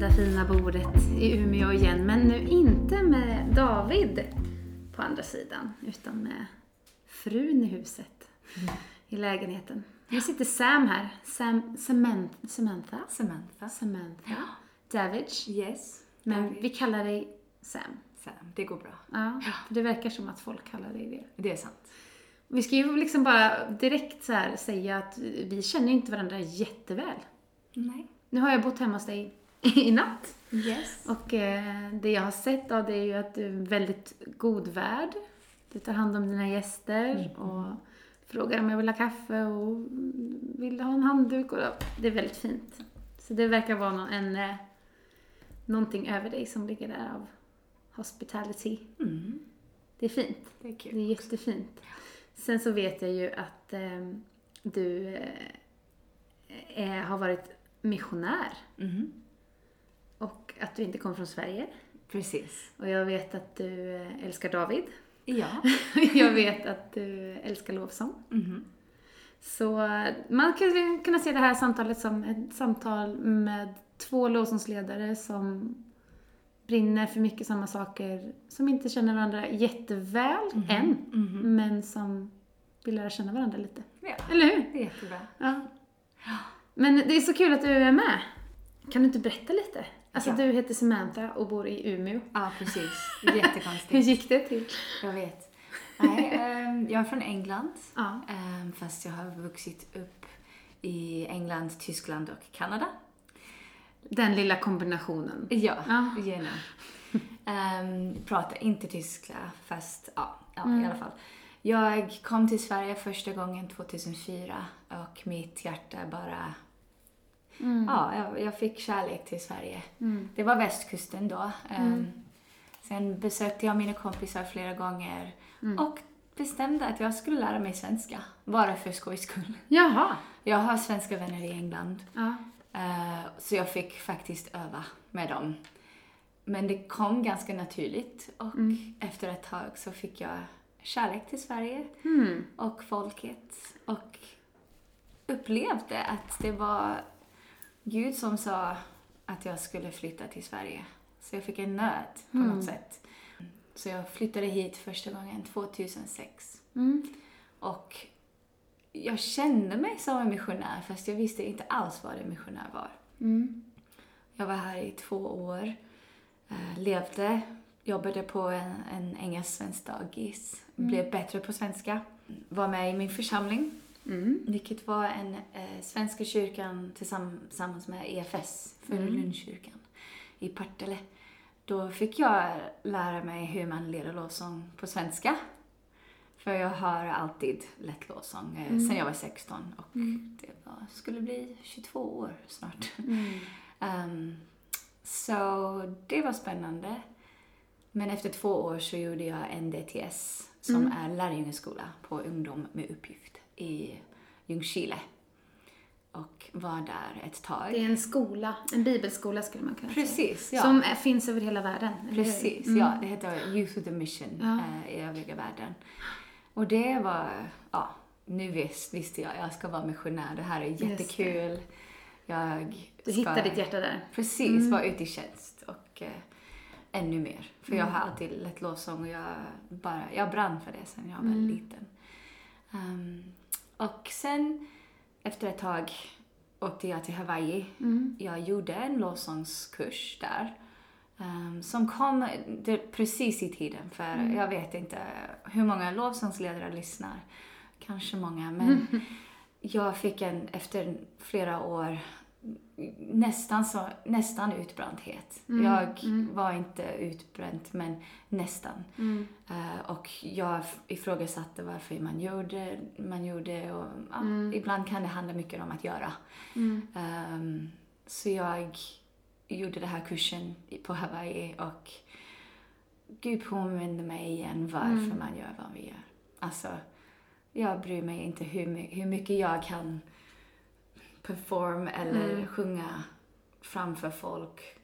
runda fina bordet i Umeå igen. Men nu inte med David på andra sidan, utan med frun i huset, i lägenheten. Nu sitter Sam här. Sam, Samantha. Samantha. Samantha. Samantha. Davidge. Yes. Men David. vi kallar dig Sam. Sam. Det går bra. Ja, för det verkar som att folk kallar dig det. Det är sant. Vi ska ju liksom bara direkt så säga att vi känner inte varandra jätteväl. Nej. Nu har jag bott hemma hos dig i natt. Yes. Och eh, det jag har sett av dig är ju att du är väldigt god värd. Du tar hand om dina gäster och frågar om jag vill ha kaffe och vill ha en handduk. Och det är väldigt fint. Så det verkar vara någon, en, eh, någonting över dig som ligger där av hospitality. Mm. Det är fint. Det är kul. Det är jättefint. Sen så vet jag ju att eh, du eh, har varit missionär Mhm. Och att du inte kom från Sverige. Precis. Och jag vet att du eh, älskar David. Ja. jag vet att du älskar lovsång. Mhm. Så eh, man kan kunna se det här samtalet som ett samtal med två lovsångsledare som brinner för mycket samma saker, som inte känner varandra jätteväl än, Mhm. men som vill lära känna varandra lite. Ja. Eller hur? Det är jättebra. Ja. Men det är så kul att du är med. Kan du inte berätta lite? Alltså Ja. du heter Samantha och bor i Umeå. Ja, precis. Hur Jättekonstigt. gick det till? Jag vet. Nej, ehm, jag är från England. Ja. ehm, fast jag har vuxit upp i England, Tyskland och Kanada. Den lilla kombinationen. Ja, Ja. gärna. Um, pratar inte tyska, fast ja, ja Mm. i alla fall. Jag kom till Sverige första gången 2004 och mitt hjärta bara... Mm. Ja, jag, jag fick kärlek till Sverige. Mm. Det var västkusten då. Um. Sen besökte jag mina kompisar flera gånger Mm. och bestämde att jag skulle lära mig svenska. Bara för skojs skull. Jaha. Jag har svenska vänner i England. Ja. Eh, Så jag fick faktiskt öva med dem. Men det kom ganska naturligt och Mm. efter ett tag så fick jag kärlek till Sverige Mm. och folket och upplevde att det var Gud som sa att jag skulle flytta till Sverige. Så jag fick en nöd på Mm. något sätt. Så jag flyttade hit första gången 2006. Mm. Och jag kände mig som en missionär fast jag visste inte alls vad en missionär var. Mm. Jag var här i två år, eh, levde, jobbade på en, en engelsk-svensk dagis, blev bättre på svenska, var med i min församling, Mm. vilket var en eh, Svenska kyrkan tillsamm- tillsammans med EFS, Frölundskyrkan, i Partille. Då fick jag lära mig hur man leder lovsång på svenska. För jag har alltid lett lovsång eh, sen jag var 16 och det var, skulle bli 22 år snart. Mm. Ehm, så det var spännande. Men efter två år så gjorde jag NDTS som Mm. är lärjungeskola på ungdom med uppgift i Ljungskile. Och var där ett tag. Det är en skola, en bibelskola skulle man kunna säga. Precis, ja. Som finns över hela världen. Precis, Mm. ja. Det heter Youth with a Mission Ja. eh, i övriga världen. Och det var, ja, nu visst, visste jag, jag ska vara missionär. Det här är jättekul. Jag Du ska, hittar ditt hjärta där. Precis, Mm. vara ute i tjänst och eh, ännu mer. För jag har alltid lett lovsång och jag, bara, jag brann för det sen jag var Mm. liten. Ehm, och sen efter ett tag åkte jag till Hawaii. Mm. Jag gjorde en lovsångskurs där. ehm, som kom det, precis i tiden, för Mm. jag vet inte hur många lovsångsledare lyssnar. Kanske många, men jag fick en, efter flera år, nästan, så, nästan utbrändhet. Mm, Jag mm. var inte utbränd, men nästan. Mm. Eh, och jag ifrågasatte varför man gjorde, man gjorde och Mm. ibland kan det handla mycket om att göra. Ehm, så jag gjorde den här kursen på Hawaii och Gud påminde mig igen varför Mm. man gör vad vi gör. Alltså, jag bryr mig inte hur, hur mycket jag kan perform eller Mm. sjunga framför folk.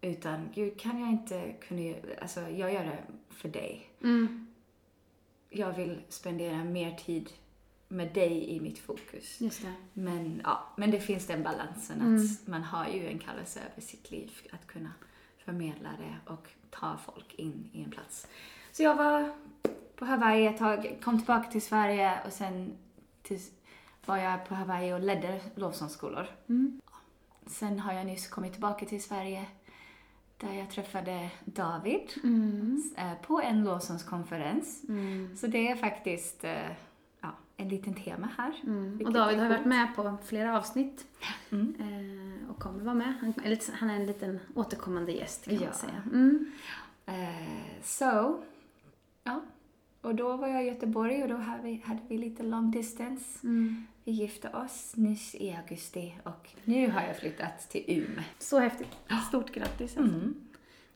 Utan Gud, kan jag inte kunna alltså jag gör det för dig. Mm. Jag vill spendera mer tid med dig i mitt fokus. Just det. Men, ja, men det finns den balansen att Mm. man har ju en kallelse över sitt liv att kunna förmedla det och ta folk in i en plats. Så jag var på Hawaii ett tag, kom tillbaka till Sverige och sen till, var jag på Hawaii och ledde lovsångsskolor. Mm. Sen har jag nyss kommit tillbaka till Sverige där jag träffade David Mm. eh, på en lovsångskonferens. Mm. Så det är faktiskt eh, ja, en liten tema här. Mm. Och David har varit med på flera avsnitt Mm. eh, och kommer vara med. Han är en liten återkommande gäst kan Ja. man säga. Mm. Eh, så, ja. Och då var jag i Göteborg och då hade vi, hade vi lite long distance. Mm. Vi gifte oss nyss i augusti och nu har jag flyttat till Umeå. Så häftigt. Stort grattis. Alltså. Mm.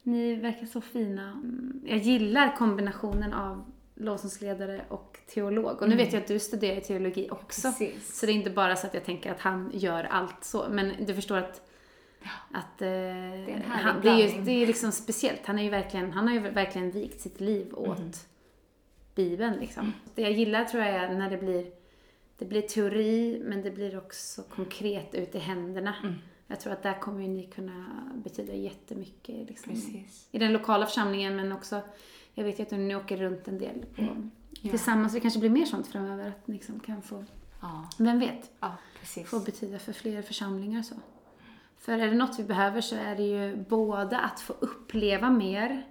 Ni verkar så fina. Mm. Jag gillar kombinationen av lovsångsledare och teolog. Och nu vet jag att du studerar teologi också. Precis. Så det är inte bara så att jag tänker att han gör allt så. Men du förstår att, att eh, en härlig han, det, är ju, det är liksom speciellt. Han, är ju verkligen, han har ju verkligen vikt sitt liv åt Mhm. Bibeln. Liksom. Det jag gillar tror jag är när det blir, det blir teori men det blir också konkret ut i händerna. Mm. Jag tror att där kommer ju ni kunna betyda jättemycket. Liksom, Precis. I den lokala församlingen men också, jag vet ju att ni åker runt en del på, Ja. tillsammans. Det kanske blir mer sånt framöver att ni liksom kan få, Ja, vem vet, ja få betyda för fler församlingar så. För är det något vi behöver så är det ju både att få uppleva mer,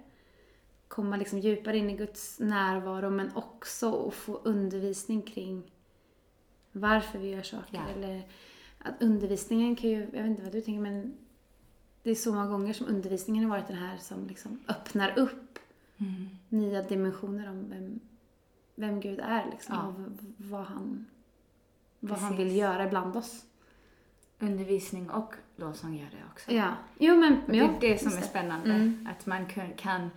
komma liksom djupare in i Guds närvaro men också att få undervisning kring varför vi gör saker. Ja. Eller att undervisningen kan ju, jag vet inte vad du tänker men det är så många gånger som undervisningen har varit den här som liksom öppnar upp Mm. nya dimensioner om vem, vem Gud är liksom, Ja. och vad han, vad han vill göra bland oss. Undervisning och lovsång gör det också. Ja, jo men det ja, är det som är spännande. Mm. Att man kan, kan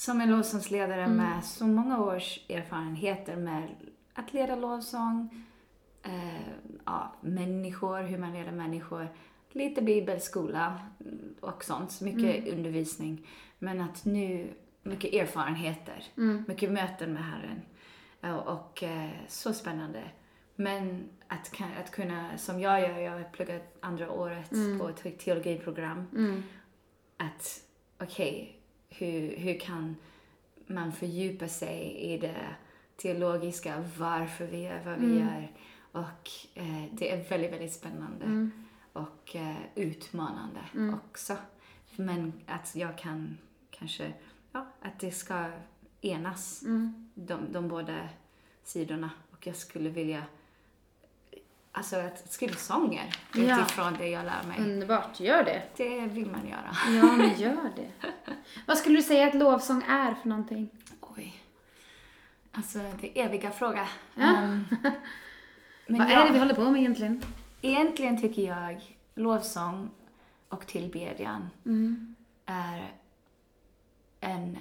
som en lovsångsledare Mm. med så många års erfarenheter med att leda lovsång, eh, ja, människor, hur man leder människor, lite bibelskola och sånt, så mycket Mm. undervisning. Men att nu, mycket erfarenheter, Mm. mycket möten med Herren. Eh, Och eh, så spännande. Men att, att kunna, som jag gör, jag har pluggat andra året Mm. på ett teologiprogram, Mm. att okej, hur, hur kan man fördjupa sig i det teologiska, varför vi gör vad vi Mm. gör. Och eh, det är väldigt, väldigt spännande Mm. och eh, utmanande Mm. också. Men att jag kan kanske, ja, att det ska enas, Mm. de, de båda sidorna. Och jag skulle vilja, alltså att skriva sånger Ja. utifrån det jag lär mig. Underbart, gör det. Det vill man göra. Ja, men gör det. Vad skulle du säga att lovsång är för någonting? Oj. Alltså, det är eviga fråga. Ja. Men Vad ja, är det vi håller på med egentligen? egentligen tycker jag lovsång och tillbedjan Mm. är en...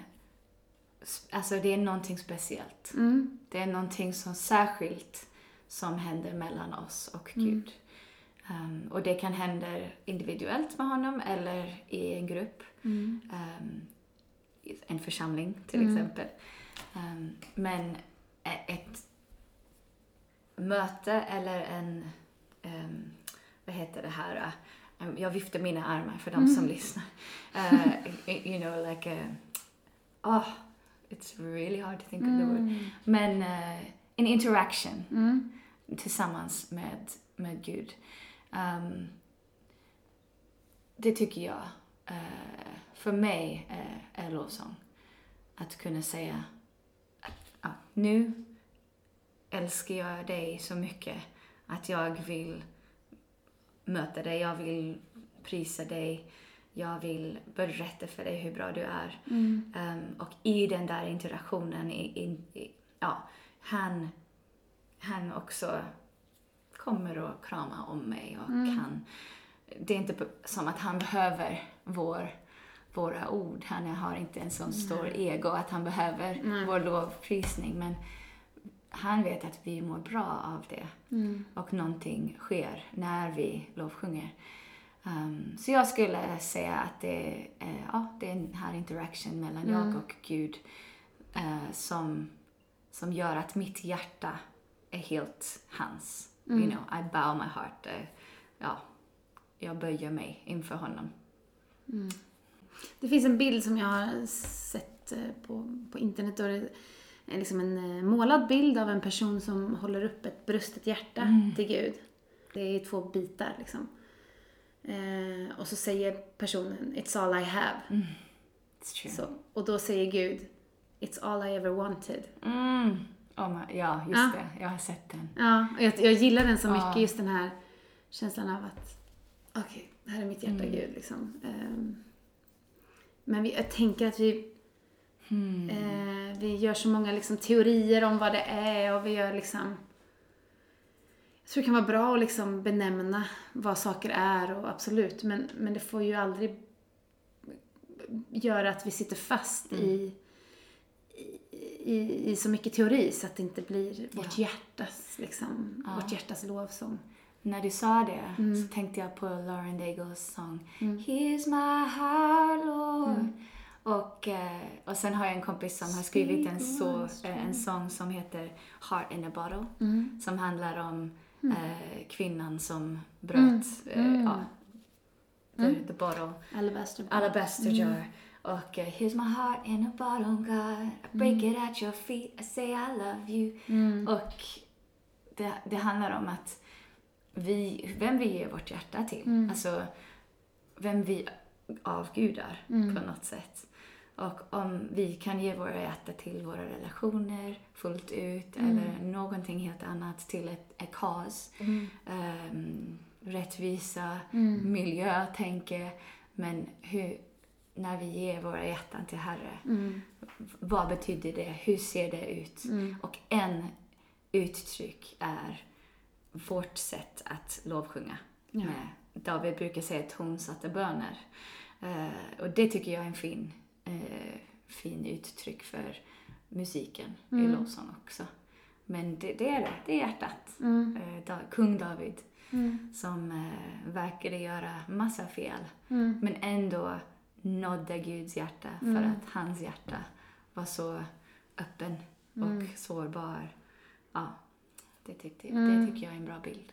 Alltså det är någonting speciellt. Mm. Det är någonting som särskilt som händer mellan oss och Mm. Gud. Ehm, och det kan hända individuellt med honom eller i en grupp. Mm. I en församling till Mm. exempel. Ehm, men ett möte eller en, vad heter det här, Ehm, jag viftar mina armar för de Mm. som lyssnar. Eh, you know, like a, oh, it's really hard to think of the word. Mm. Men eh, en interaction Mm. Tillsammans med, med Gud. Ehm, det tycker jag, eh, för mig, eh, är lovsång. Att kunna säga att ja, nu älskar jag dig så mycket att jag vill möta dig, jag vill prisa dig, jag vill berätta för dig hur bra du är. Mm. Ehm, och i den där interaktionen, i, i, i, ja, han, han också kommer och krama om mig och Mm. han, det är inte som att han behöver vår, våra ord. Han har inte en sån stor ego att han behöver Nej. vår lovprisning. Men han vet att vi mår bra av det Mm. och någonting sker när vi lovsjunger. Um, så jag skulle säga att det är, ja, det är den här interaction mellan Mm. jag och Gud eh, som, som gör att mitt hjärta är helt hans. You know, I bow my heart. Eh, ja, jag böjer mig inför honom. Det finns en bild som jag har sett eh, på, på internet. Och det är liksom en eh, målad bild av en person som håller upp ett brustet hjärta till Gud. Det är två bitar liksom. Eh, och så säger personen It's all I have. It's true. Så, och då säger Gud It's all I ever wanted. Mm. Oh my, ja, just Ja. det. Jag har sett den. Ja, och jag, jag gillar den så mycket, Ja. just den här känslan av att okej, det här är mitt hjärta Gud liksom. Ehm, men vi, jag tänker att vi eh, vi gör så många liksom, teorier om vad det är och vi gör liksom jag tror det kan vara bra att liksom benämna vad saker är och absolut, men, men det får ju aldrig göra att vi sitter fast i, i, i så mycket teori så att det inte blir vårt hjärtas, liksom, vårt hjärtas lovsång. När du sa det Mm. så tänkte jag på Lauren Daigles sång Here's my heart Lord. Och, eh, och sen har jag en kompis som har skrivit en, så, eh, en sång som heter Heart in a Bottle. Mm. Som handlar om eh, kvinnan som bröt Mm. eh, ja, the, the bottle. Alabaster alabaster jar. Och uh, here's my heart in a bottle, God. I break it at your feet. I say I love you. Och det, det handlar om att vi, vem vi ger vårt hjärta till. Alltså, vem vi avgudar på något sätt. Och om vi kan ge våra hjärta till våra relationer fullt ut eller någonting helt annat till ett, ett cause. Ehm, rättvisa, miljö, tänker. Men hur, när vi ger våra hjärtan till Herre, vad betyder det? Hur ser det ut? Och en uttryck är vårt sätt att lovsjunga. Med, David brukar säga tonsatta böner. Eh, och det tycker jag är en fin, eh, fin uttryck för musiken i lovsång också. Men det, det är det, det är hjärtat. Eh, da, kung David som eh, verkade göra massa fel men ändå nådde Guds hjärta för att hans hjärta var så öppen och sårbar. Ja, det, tyckte, det tycker jag är en bra bild.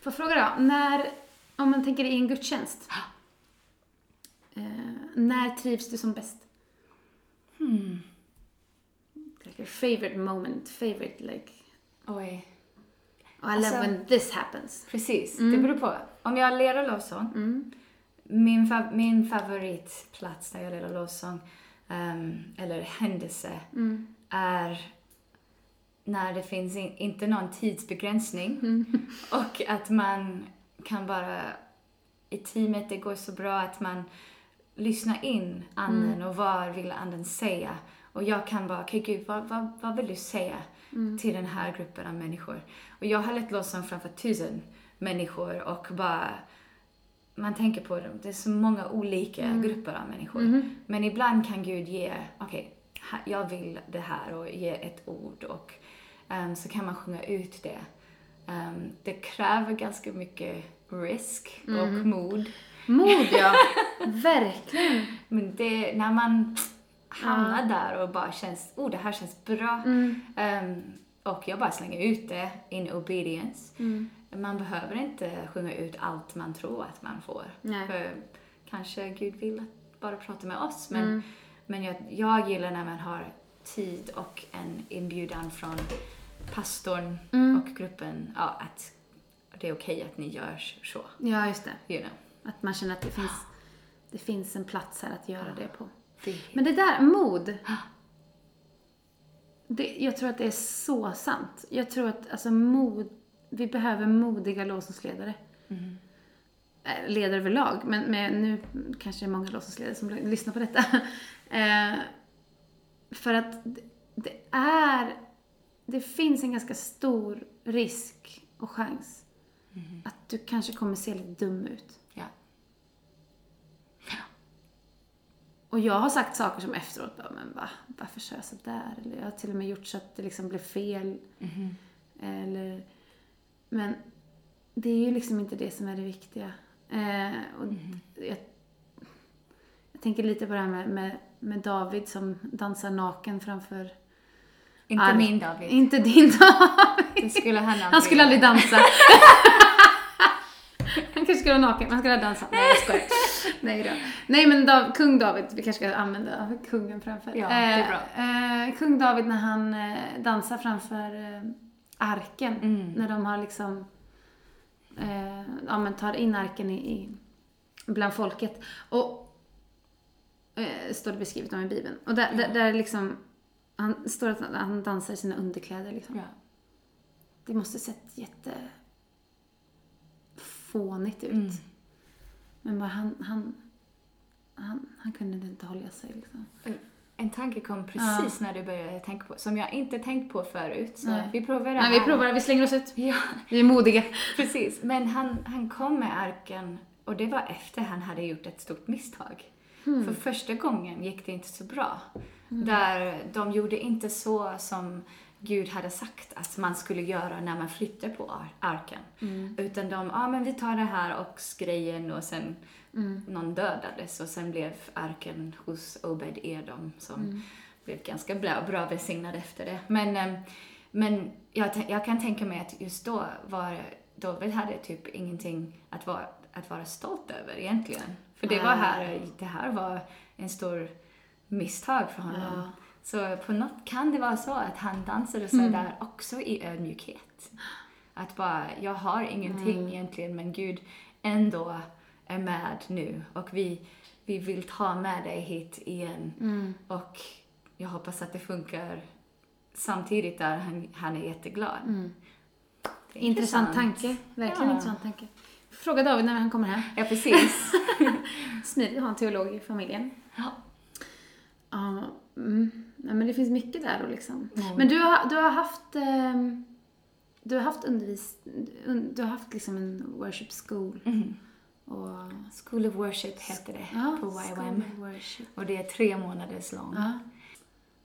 Får jag fråga då, när, om man tänker i en gudstjänst. Eh, när trivs du som bäst? Hmm. Like your favorite moment, favorite like, Oj. oh, I love Alltså- when this happens. Precis, det beror på. Om jag leder lovsång, min, fa- min favoritplats där jag leder lovsång, ehm, eller händelse, är när det finns in, inte någon tidsbegränsning och att man kan bara i teamet, det går så bra att man lyssnar in anden och vad vill anden säga. Och jag kan bara, okej gud, vad, vad, vad vill du säga till den här gruppen av människor? Och jag har lett lovsång framför tusen människor och bara, man tänker på dem, det är så många olika grupper av människor. Men ibland kan Gud ge, okej, här- jag vill det här och ge ett ord och ehm, så kan man sjunga ut det. Ehm, det kräver ganska mycket risk och mod. Mod ja, verkligen. Men det, när man hamnar där och bara känns, oh det här känns bra. Ehm, och jag bara slänger ut det in obedience. Man behöver inte sjunga ut allt man tror att man får. Nej. För kanske Gud vill att bara prata med oss. Men, men jag, jag gillar när man har tid och en inbjudan från pastorn och gruppen. Ja, att det är okej att ni gör så. Ja, just det. You know. Att man känner att det finns, det finns en plats här att göra det på. Det, Men det där, mod. Det, jag tror att det är så sant. Jag tror att alltså mod, vi behöver modiga lovsångsledare. Eh, Ledare överlag, men men nu kanske det är många lovsångsledare som lyssnar på detta. Eh, för att det, är, det finns en ganska stor risk och chans att du kanske kommer se lite dum ut. ja. Och jag har sagt saker som efteråt bara, men va, varför sa jag sådär? Eller jag har till och med gjort så att det liksom blev fel. Eller, men det är ju liksom inte det som är det viktiga. Eh, och jag, jag tänker lite på det här med, med, med David som dansar naken framför Inte arg. min David. Inte din David. Det skulle han aldrig Han skulle aldrig dansa. han kanske skulle vara naken, men han skulle aldrig dansa. Nej, jag skojar. Nej då. Nej, men Dav, kung David, vi kanske ska använda kungen framför. Ja, det är bra. Eh, eh, kung David när han eh, dansar framför eh, arken. Mm. När de har liksom, eh, ja men tar in arken i, i bland folket. Och eh, står det beskrivet om i Bibeln. Och där, där, där liksom, han står att han dansar i sina underkläder liksom. Ja. Det måste sett jätte fånigt ut. Mm. Men bara han, han, han, han kunde inte hålla sig liksom. En tanke kom precis när du började tänka på, som jag inte tänkt på förut. Så Nej. vi provar det Nej, vi här. provar, vi slänger oss ut. Ja, Vi är modiga. precis. Men han, han kom med arken och det var efter han hade gjort ett stort misstag. Hmm. För första gången gick det inte så bra. Där de gjorde inte så som Gud hade sagt att man skulle göra när man flyttar på ar- arken. Mm. Utan de, ja ah, men vi tar det här och grejen och sen Mm. någon dödades och sen blev arken hos Obed Edom som Mm. blev ganska bra, bra välsignad efter det. Men, eh, men jag, jag kan tänka mig att just då var David hade typ ingenting att vara, att vara stolt över egentligen. För det var här, det här var en stor misstag för honom. Ja. Så på något kan det vara så att han dansade så Mm. där också i ödmjukhet. Att bara, jag har ingenting Mm. egentligen men Gud ändå är med nu och vi, vi vill ta med dig hit igen. Mm. Och jag hoppas att det funkar samtidigt där han, han är jätteglad. Mm. Är Intressant tanke. Verkligen Ja. intressant tanke. Fråga David när han kommer hem. Ja, precis. Smidigt att ha en teolog i familjen. ja. Ja, mm. Nej, men det finns mycket där då liksom. Mm. Men du har, du har haft ehm, du har haft undervis... un- Du har haft liksom en worship school. Mhm. Och, School of Worship heter det ja, på YWAM. Och det är tre månaders lång. Ja.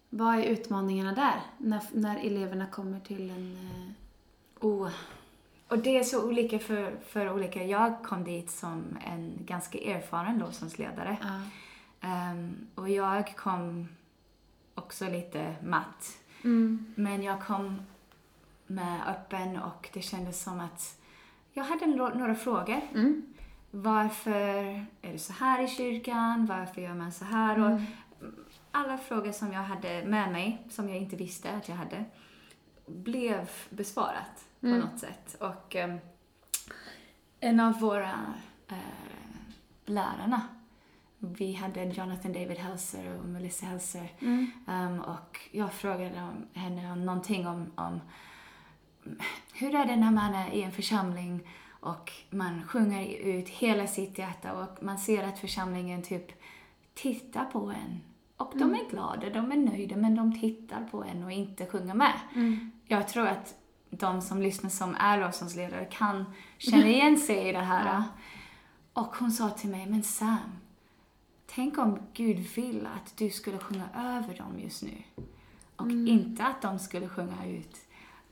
Vad är utmaningarna där? När, när eleverna kommer till en... eh, Oh. Och det är så olika för, för olika. Jag kom dit som en ganska erfaren lovsångsledare. Ja. Ehm, och jag kom också lite matt. Mm. Men jag kom med öppen och det kändes som att jag hade några frågor. Mm. Varför är det så här i kyrkan? Varför gör man så här? Och Mm. alla frågor som jag hade med mig, som jag inte visste att jag hade, blev besvarat på Mm. något sätt. Och ehm, en av våra eh, lärarna, vi hade Jonathan David Helser och Melissa Helser, Mm. ehm, och jag frågade om, henne om någonting om, om hur är det när man är i en församling och man sjunger ut hela sitt hjärta och man ser att församlingen typ tittar på en. Och de är glada, de är nöjda, men de tittar på en och inte sjunger med. Mm. Jag tror att de som lyssnar som är lovsångsledare kan känna igen sig i det här. Ja. Och hon sa till mig, men Sam, tänk om Gud vill att du skulle sjunga över dem just nu. Och inte att de skulle sjunga ut.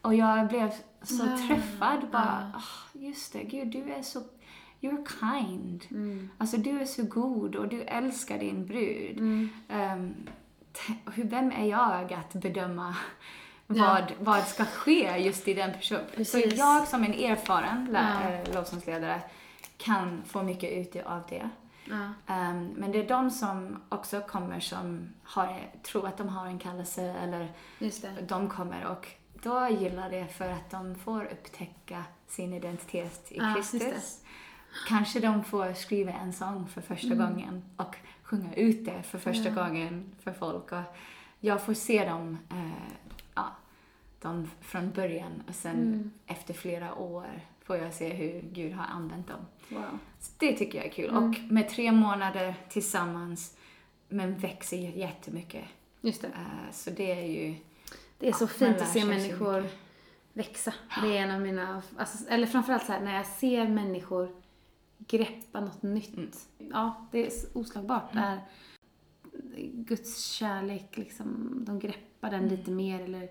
Och jag blev så Ja. träffad bara, Ja. "Ah, just det, Gud du är så, you're kind. Mm. Alltså du är så god och du älskar din brud. Mm. Hur, vem är jag att bedöma Ja. vad, vad ska ske just i den personen? Så jag som en erfaren Ja. eh, lovsångsledare kan få mycket ut av det. Ehm, men det är de som också kommer som har, tror att de har en kallelse eller de kommer och då gillar det för att de får upptäcka sin identitet i Kristus. Kanske de får skriva en sång för första Mm. gången och sjunga ut det för första Ja. gången för folk. Och jag får se dem, eh, ja, de från början och sen Mm. efter flera år får jag se hur Gud har använt dem. Wow. Så det tycker jag är kul. Mm. Och med tre månader tillsammans, men växer jättemycket. Just det. Eh, så det är ju... Det är så Ja, fint man att se så människor växa. Det är en av mina, alltså, eller framförallt så här, när jag ser människor greppa något nytt. Mm. Ja, det är så oslagbart. Det är Guds kärlek, liksom, de greppar den lite mer eller,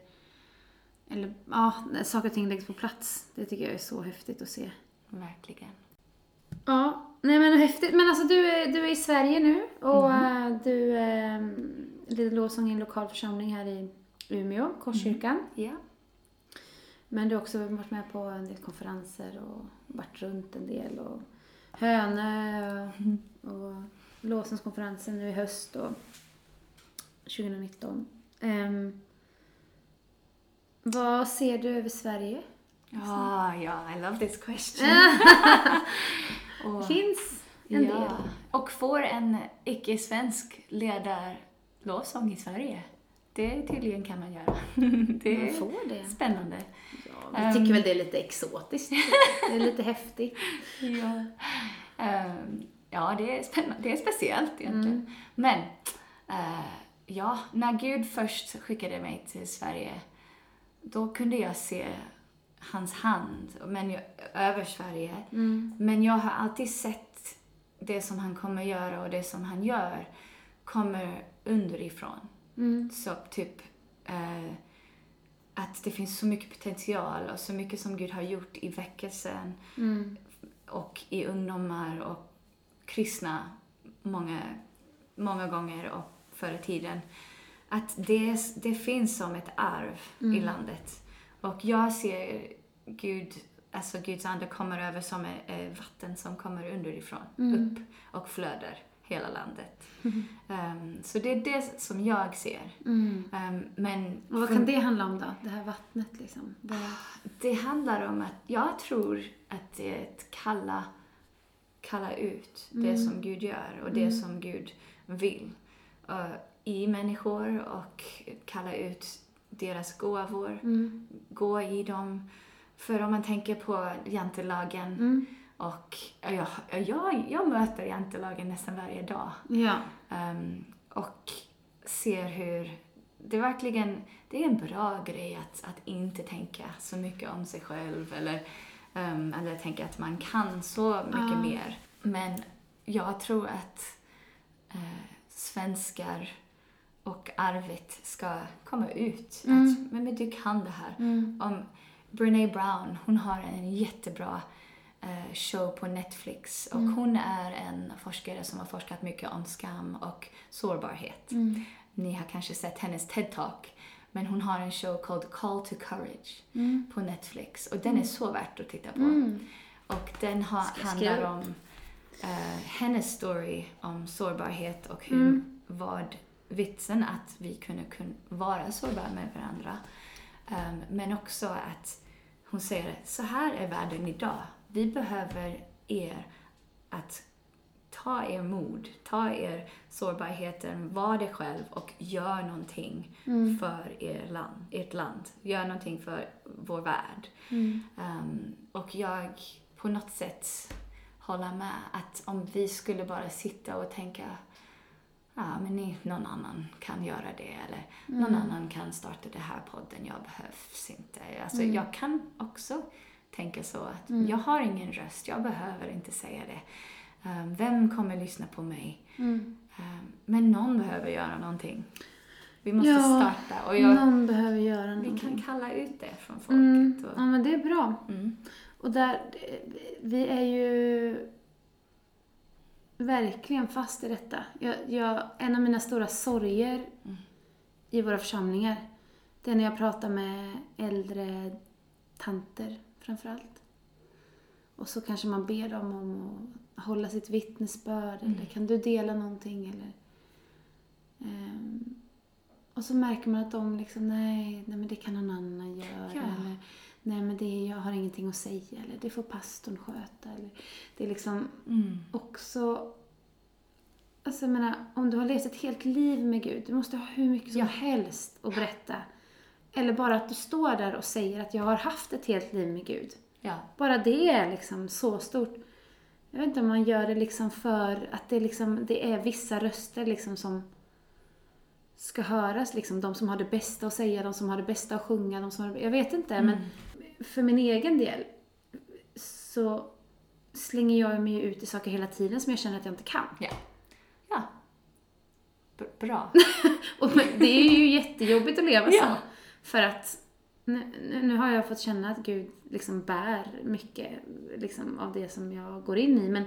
eller ja, när saker och ting läggs på plats. Det tycker jag är så häftigt att se. Verkligen. Ja, nej men häftigt. Men alltså du är, du är i Sverige nu och Mhm. eh, du eh, lider lovsång i en lokal församling här i Umeå, Korskyrkan. Ja. Men du har också varit med på en del konferenser och varit runt en del. Och Hönö och, och Låsenskonferensen nu i höst och 2019. Ehm, vad ser du över Sverige? Ja, ja, I love this question. Och- finns en ja. del. Och får en icke-svensk leda lovsång i Sverige. Det tydligen kan man göra. Det Man får det. spännande. Ja, vi tycker väl det är lite exotiskt. Det är lite häftigt. Ja. Ehm, ja, det är spännande. Det är speciellt egentligen. Men, eh, ja, när Gud först skickade mig till Sverige, då kunde jag se hans hand men jag, över Sverige. Men jag har alltid sett det som han kommer göra och det som han gör kommer underifrån. Så typ eh, att det finns så mycket potential och så mycket som Gud har gjort i väckelsen och i ungdomar och kristna många, många gånger och förr i tiden. Att det, det finns som ett arv i landet. Och jag ser Gud, alltså Guds ande kommer över som ett vatten som kommer underifrån, upp och flödar hela landet. Ehm, så det är det som jag ser. Ehm, men Och vad kan det handla om då? Det här vattnet liksom? Vad- det handlar om att jag tror att det är ett kalla, kalla ut det som Gud gör och det som Gud vill eh, i människor och kalla ut deras gåvor, gå i dem. För om man tänker på jantelagen och jag, jag, jag möter jantelagen nästan varje dag. Ja. Ehm, och ser hur det verkligen det är en bra grej att, att inte tänka så mycket om sig själv eller, ehm, eller tänka att man kan så mycket mer. Men jag tror att eh, svenskar och arvet ska komma ut. Att, men, men du kan det här. Om Brene Brown, hon har en jättebra eh, show på Netflix och hon är en forskare som har forskat mycket om skam och sårbarhet. Ni har kanske sett hennes TED-talk men hon har en show called Call to Courage på Netflix och den är så värt att titta på. Och den har, handlar om eh, hennes story om sårbarhet och hur, vad vitsen att vi kunde kun, vara sårbara med varandra. Ehm, men också att hon säger så här är världen idag. Vi behöver er att ta er mod, ta er sårbarheten, var det själv och gör någonting för er land, ert land. Gör någonting för vår värld. Ehm, och jag på något sätt håller med att om vi skulle bara sitta och tänka Ja, men ni, någon annan kan göra det eller någon annan kan starta den här podden, jag behövs inte. Alltså, Jag kan också tänka så att jag har ingen röst, jag behöver inte säga det. Um, vem kommer lyssna på mig? Um, men någon behöver göra någonting. Vi måste Ja, starta och jag, Någon behöver göra vi någonting. kan kalla ut det från folket. Mm, Och, ja, men det är bra. mm, Och där, vi är ju verkligen fast i detta. Jag, jag, en av mina stora sorger i våra församlingar, det är när jag pratar med äldre tanter framförallt. Och så kanske man ber dem om att hålla sitt vittnesbörd eller kan du dela någonting eller Ehm, och så märker man att de liksom, nej, nej men det kan någon annan göra. Ja. Eller, nej men det, jag har ingenting att säga. Eller det får pastorn sköta. Eller, det är liksom mm, också... Alltså jag menar, om du har levt ett helt liv med Gud, du måste ha hur mycket som Ja. helst att berätta. Eller bara att du står där och säger att jag har haft ett helt liv med Gud. ja, Bara det är liksom så stort. Jag vet inte om man gör det liksom för att det, liksom, det är vissa röster liksom som ska höras. Liksom. De som har det bästa att säga, de som har det bästa att sjunga. De som har det, jag vet inte, men för min egen del så slänger jag mig ut i saker hela tiden som jag känner att jag inte kan. ja. ja. B- bra. Och det är ju jättejobbigt att leva så. Ja. För att nu, nu- har jag fått känna att Gud liksom bär mycket liksom, av det som jag går in i. Men,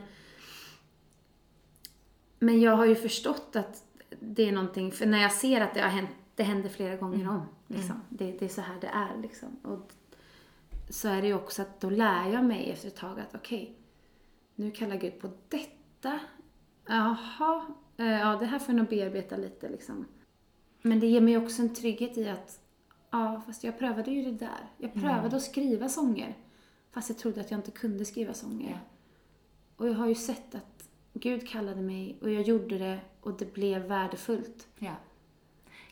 men jag har ju förstått att det är någonting, för när jag ser att det har hänt det händer flera gånger om. Liksom. Det, det är så här det är. Liksom. Och så är det ju också att då lär jag mig efter ett tag att okej, nu kallar Gud på detta. Jaha, eh, ja det här får jag nog bearbeta lite liksom. Men det ger mig också en trygghet i att, ja fast jag prövade ju det där. Jag prövade att skriva sånger. Fast jag trodde att jag inte kunde skriva sånger. Ja. Och jag har ju sett att Gud kallade mig och jag gjorde det och det blev värdefullt. Ja.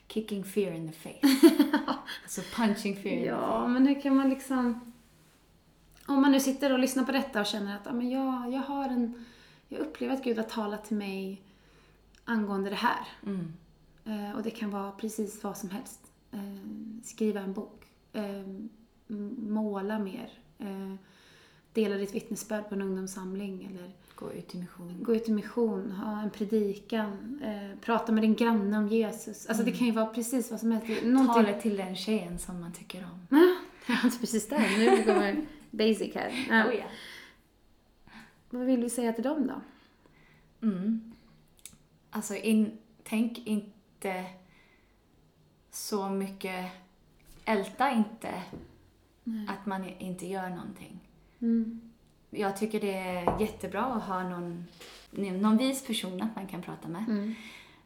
Kicking fear in the face. alltså punching fear in the Ja, men hur kan man liksom... Om man nu sitter och lyssnar på detta och känner att ja, men jag, jag har en... Jag upplever att Gud har talat till mig angående det här. Mm. Eh, och det kan vara precis vad som helst. Eh, skriva en bok. Eh, måla mer. Eh, dela ditt vittnesbörd på en ungdomssamling. Eller Gå ut i mission. gå ut i mission, ha en predikan, eh, prata med din granne om Jesus. Alltså det kan ju vara precis vad som helst. Någonting... Tala till den tjejen som man tycker om. Ja, jag är inte precis där. Nu kommer basic här. Ja. Oh, ja. Vad vill du säga till dem då? Mm. Alltså, in, tänk inte så mycket, älta inte att man inte gör någonting. Mm. Jag tycker det är jättebra att ha någon, någon vis person att man kan prata med. Mm.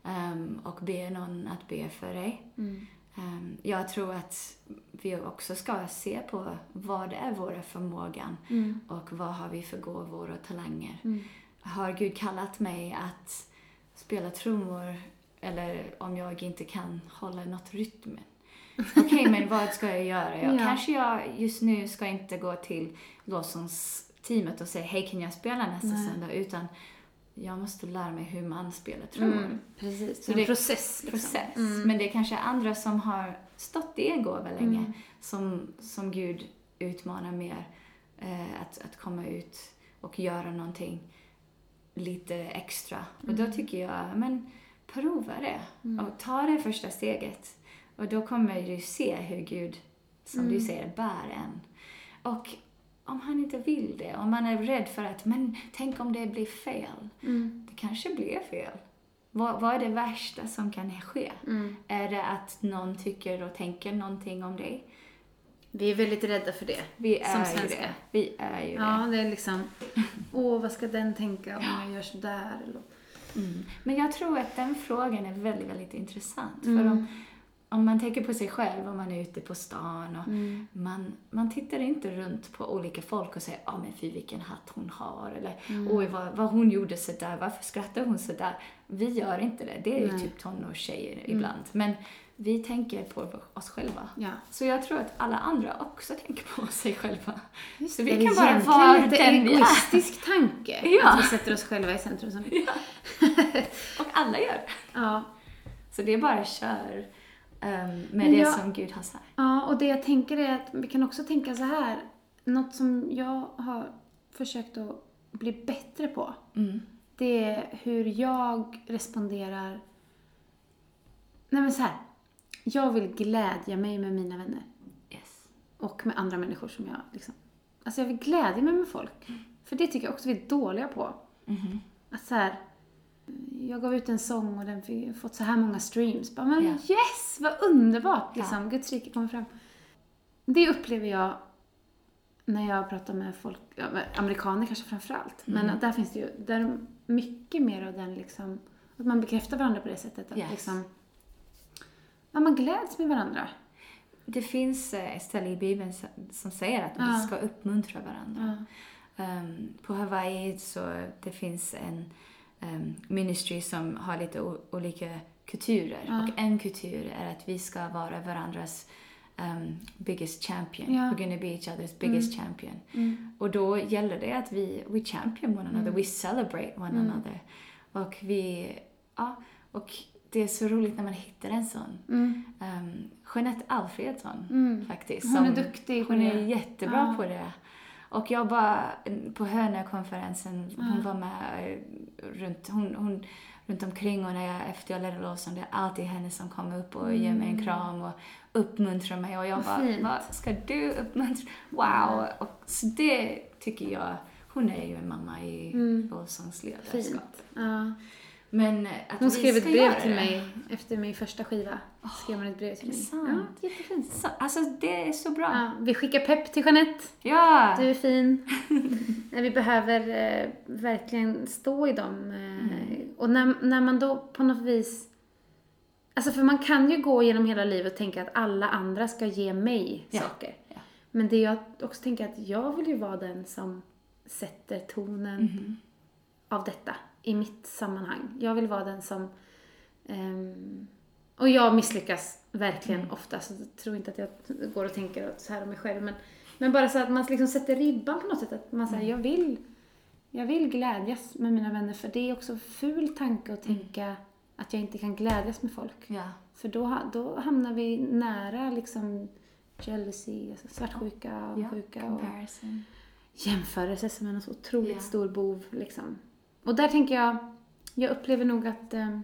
Ehm, och be någon att be för dig. Mm. Ehm, jag tror att vi också ska se på vad är våra förmågan Mm. och vad har vi för gåvor och talanger. Mm. Har Gud kallat mig att spela trummor eller om jag inte kan hålla något rytm? Okej, men vad ska jag göra? Jag, Ja. Kanske jag just nu ska inte gå till lovsångsteamet och säga hej, kan jag spela nästa Nej. söndag? Utan jag måste lära mig hur man spelar trummor. Mm. Precis, Så en det- process. Liksom. process. Mm. Men det är kanske andra som har stått i en gåva länge Mm. som, som Gud utmanar mer eh, att, att komma ut och göra någonting lite extra. Och Mm. då tycker jag, men prova det och ta det första steget. Och då kommer du se hur Gud, som Mm. du säger, bär en. Och om han inte vill det, om man är rädd för att, men tänk om det blir fel. Mm. Det kanske blir fel. Vad, vad är det värsta som kan ske? Mm. Är det att någon tycker och tänker någonting om dig? Vi är väldigt rädda för det. Vi Som är ju svenskar. det. Vi är ju Ja, det är liksom, åh vad ska den tänka om jag gör sådär? Eller... Mm. Men jag tror att den frågan är väldigt, väldigt intressant. Mm. För om, om man tänker på sig själv, om man är ute på stan och Mm. man, man tittar inte runt på olika folk och säger, ja men fy vilken hatt hon har, eller Mm. oj vad, vad hon gjorde sådär, varför skrattar hon sådär? Vi gör inte det, det är ju Nej. typ tonårstjejer Mm. ibland. Men vi tänker på oss själva. Ja. Så jag tror att alla andra också tänker på sig själva. Just Så vi det kan bara vara den vi är. egoistisk tanke. Ja. Att vi sätter oss själva i centrum. Som... Ja. Och alla gör. Ja. Så det är bara kör med Men det jag- som Gud har sagt. ja, och det jag tänker är att vi kan också tänka så här. Något som jag har försökt att bli bättre på. Mm. Det är hur jag responderar. Nej men så här. Jag vill glädja mig med mina vänner. Yes. Och med andra människor som jag liksom... Alltså jag vill glädja mig med folk. För det tycker jag också vi är dåliga på. Mhm. Att så här, jag gav ut en sång och den fick fått så här många streams. Bara, men Ja. yes, vad underbart! Liksom. Guds rike kommer fram. Det upplever jag när jag pratar med folk, amerikaner kanske framför allt. Men Mm. att där finns det ju, där är mycket mer av den liksom, att man bekräftar varandra på det sättet. Att Yes. liksom, ja, man gläds med varandra. Det finns eh, ett ställe i Bibeln som- säger att vi Ja. ska uppmuntra varandra. Ja. Ehm, på Hawaii så det finns en ehm, ministry som har lite olika kulturer. Ja. Och en kultur är att vi ska vara varandras ehm, biggest champion. Ja. We're gonna be each other's biggest champion. Mm. Och då gäller det att vi we champion one another, we celebrate one Mm. another. Och vi, ja, och det är så roligt när man hittar en sån. Mm. Um, Jeanette Alfredsson Mm. faktiskt. Hon är som- duktig Hon är jättebra Ja. på det. Och jag var på Hönö-konferensen, hon Ja. var med eh, runt, hon, hon, runt omkring och när jag, efter jag ledde lovsång, det är alltid henne som kommer upp och ger mig en kram och uppmuntrar mig och jag Vad bara, fint. vad ska du uppmuntra? Wow! Och, så det tycker jag, hon är ju en mamma i Mm. lovsångsledarskap. Fint. Ja. Men att Hon skrev ett brev till det. mig efter min första skiva. skrev hon ett brev till mig. sant? Ja, jättefint. Så, alltså det är så bra. Ja, vi skickar pepp till Jeanette. Ja. Du är fin. Nej, vi behöver eh, verkligen stå i dem. Eh, Mm. Och när, när man då på något vis... Alltså för man kan ju gå genom hela livet och tänka att alla andra ska ge mig Ja, saker. ja. Men det jag också tänker att jag vill ju vara den som sätter tonen Mhm. av detta i mitt sammanhang. Jag vill vara den som... ehm, och jag misslyckas verkligen Mm. ofta, så jag tror inte att jag går och tänker så här om mig själv. Men, men bara så att man liksom sätter ribban på något sätt. Att man säger, Mm. jag vill, jag vill glädjas med mina vänner. För det är också ful tanke Mm. att tänka att jag inte kan glädjas med folk. Ja. För då, då hamnar vi nära liksom jealousy, alltså svartsjuka, avundsjuka och Comparison. jämförelse som är en så otroligt Ja. stor bov. Liksom. Och där tänker jag, jag upplever nog att eh,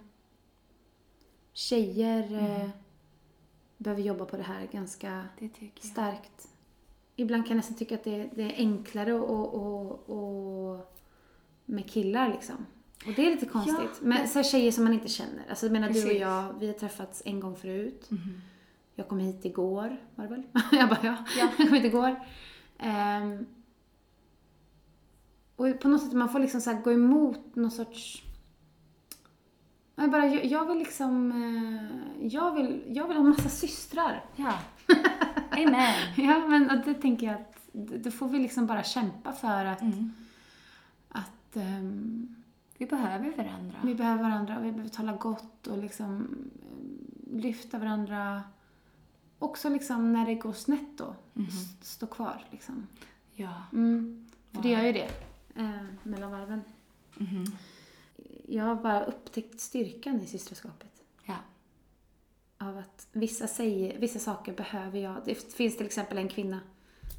tjejer Mm. eh, behöver jobba på det här ganska Det starkt. Ibland kan jag nästan tycka att det, det är enklare och, och, och med killar liksom. Och det är lite konstigt. Men så här tjejer som man inte känner. Alltså jag menar du och jag, vi har träffats en gång förut. Mhm. Jag kom hit igår, var det väl? jag bara, ja. Ja. Jag kom hit igår. Ehm, och på något sätt, man får liksom så gå emot någon sorts... Jag, bara, jag, jag vill liksom... eh, Jag vill, jag vill ha massa systrar. Ja. Amen. Ja, men och det tänker jag att då får vi liksom bara kämpa för att, Mm. att ehm, Vi behöver varandra. vi behöver varandra och vi behöver tala gott och liksom ehm, lyfta varandra. Också liksom när det går snett då, s- stå kvar liksom. Ja. Mm. För det Wow. gör ju det, eh, mellan varven. Mhm. Jag har bara upptäckt styrkan i systraskapet. Ja. Av att vissa, säger, vissa saker behöver jag. Det finns till exempel en kvinna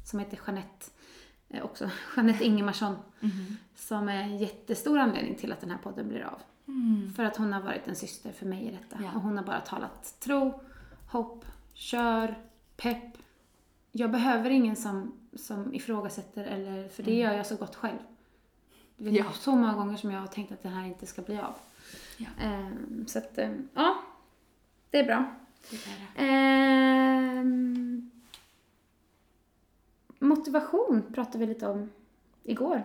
som heter Jeanette, eh, också Jeanette Ingemarsson, Mhm. som är en jättestor anledning till att den här podden blir av. Mm. För att hon har varit en syster för mig i detta. Ja. Och hon har bara talat tro, hopp, kör, pepp. Jag behöver ingen som, som ifrågasätter, eller, för det gör jag så gott själv. Det är Mm. Ja. så många gånger som jag har tänkt att det här inte ska bli av. Ja. Ehm, så att, ehm, ja. Det är bra. Det är det. Ehm, motivation pratade vi lite om igår.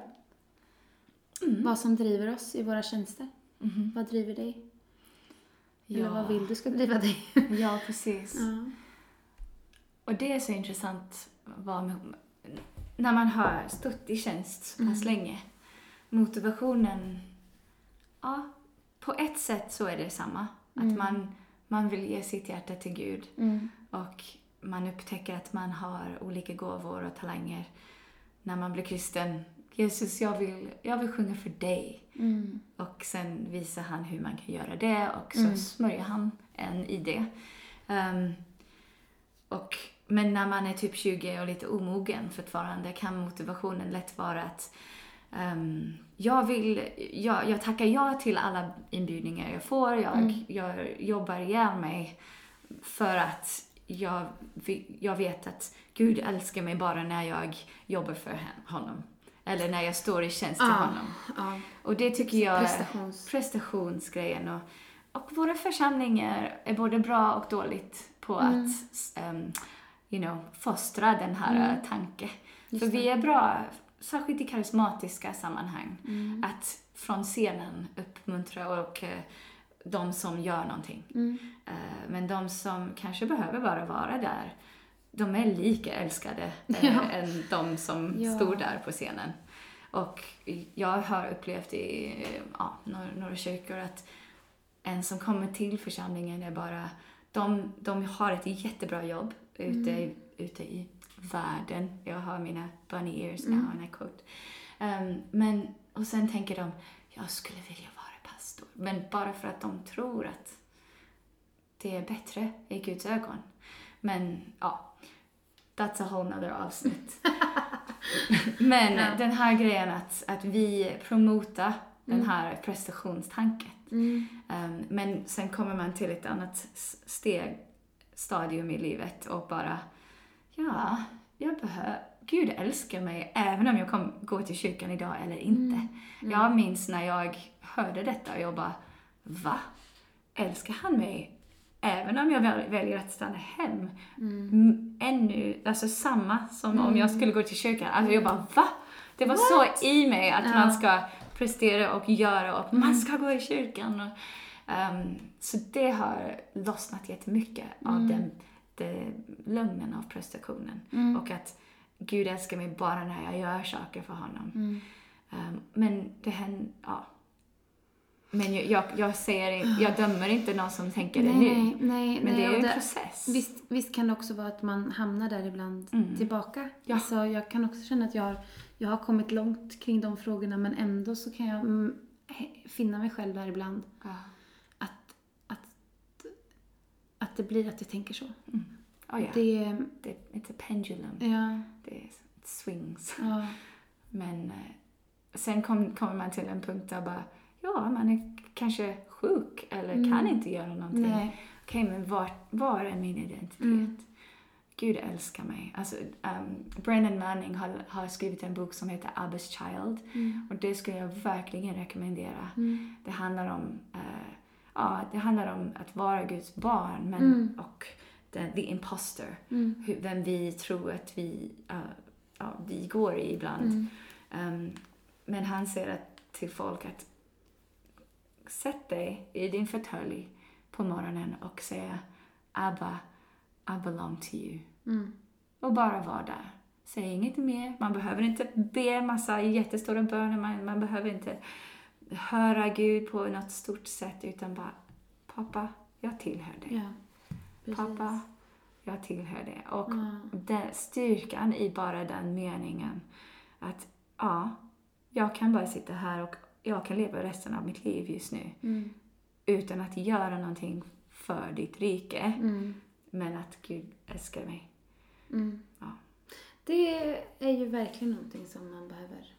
Mm. Vad som driver oss i våra tjänster. Mhm. Vad driver dig? Eller Ja. vad vill du ska driva dig? Ja, precis. ja. Och det är så intressant vad när man har stått i tjänst så pass Mm. länge. Motivationen, ja, på ett sätt så är det samma. Att Mm. man, man vill ge sitt hjärta till Gud Mm. och man upptäcker att man har olika gåvor och talanger. När man blir kristen, Jesus, jag vill, jag vill sjunga för dig. Mm. Och sen visar han hur man kan göra det och så Mm. smörjer han en i det. Ehm, och, men när man är typ 20 och lite omogen fortfarande kan motivationen lätt vara att ehm, jag vill, jag, jag tackar ja till alla inbjudningar jag får. Jag, Mm. jag jobbar ihjäl mig för att jag, jag vet att Gud älskar mig bara när jag jobbar för honom. Eller när jag står i tjänst till Ah. honom. Ja. Och det tycker jag är Prestations. prestationsgrejen. Och, och våra församlingar är både bra och dåligt på Mm. att um, you know, fostra den här Mm. tanken. För vi är bra, särskilt i karismatiska sammanhang, Mm. att från scenen uppmuntra och eh, de som gör någonting. Mm. Eh, men de som kanske behöver bara vara där, de är lika älskade eh, Ja. än de som Ja. stod där på scenen. Och jag har upplevt i ja, några, några kyrkor att en som kommer till församlingen är bara, de, de har ett jättebra jobb ute, i- ute i världen. Jag har mina bunny ears now and I quote. Um, men, och sen tänker de, jag skulle vilja vara pastor. Men bara för att de tror att det är bättre i Guds ögon. Men ja, that's a whole nother avsnitt. Men Ja. den här grejen att, att vi promotar den Mm. här prestationstanken. Mm. Um, men sen kommer man till ett annat steg, stadium i livet och bara, ja, jag behöver, Gud älskar mig även om jag kom, går till kyrkan idag eller inte. Mm. Jag minns när jag hörde detta och jag bara, va? Älskar han mig? Även om jag väl- väljer att stanna hem. Mm. Ännu, alltså samma som om jag skulle gå till kyrkan. Alltså jag bara, va? Det var så i mig att Ja. man ska prestera och göra och man ska gå i kyrkan. Och, ehm, så det har lossnat jättemycket av den, den lögnen av prestationen. Och att Gud älskar mig bara när jag gör saker för honom. Mm. Ehm, men det händer, ja. Men jag, jag, jag säger, jag dömer inte någon som tänker det Nej, nu. nej, nej. Men det är ju en process. Visst, visst kan det också vara att man hamnar där ibland Mm. tillbaka. Ja. Alltså, jag kan också känna att jag har, jag har kommit långt kring de frågorna men ändå så kan jag mm, finna mig själv där ibland. Ja. Att, att, att det blir att jag tänker så. Oh, ja. Det, Det, it's a pendulum. ja, Det it swings. ja, Men eh, sen kom, kommer man till en punkt där bara, ja, man är kanske sjuk eller kan inte göra någonting. Mm. nej. Okej, men var, var är min identitet? Mm. Gud älskar mig. Alltså, um, Brennan Manning har, har skrivit en bok som heter Abba's Child. Mm. Och det skulle jag verkligen rekommendera. Mm. Det handlar om eh, ja, det handlar om att vara Guds barn men, Mm. och the, the imposter. Mm. Hur, vem vi tror att vi, eh, ja, vi går i ibland. Um, men han säger att, till folk att sätt dig i din fåtölj på morgonen och säga Abba, I belong to you. Mm. Och bara vara där. Säg inget mer. Man behöver inte be massa jättestora böner. Man, man behöver inte höra Gud på något stort sätt. Utan bara, pappa, jag tillhör dig. Ja. Pappa, jag tillhör dig. Och Ja. den styrkan i bara den meningen. Att, ja, jag kan bara sitta här och jag kan leva resten av mitt liv just nu. Mm. Utan att göra någonting för ditt rike. Mm. Men att Gud älskar mig. Mm. Ja. Det är ju verkligen någonting som man behöver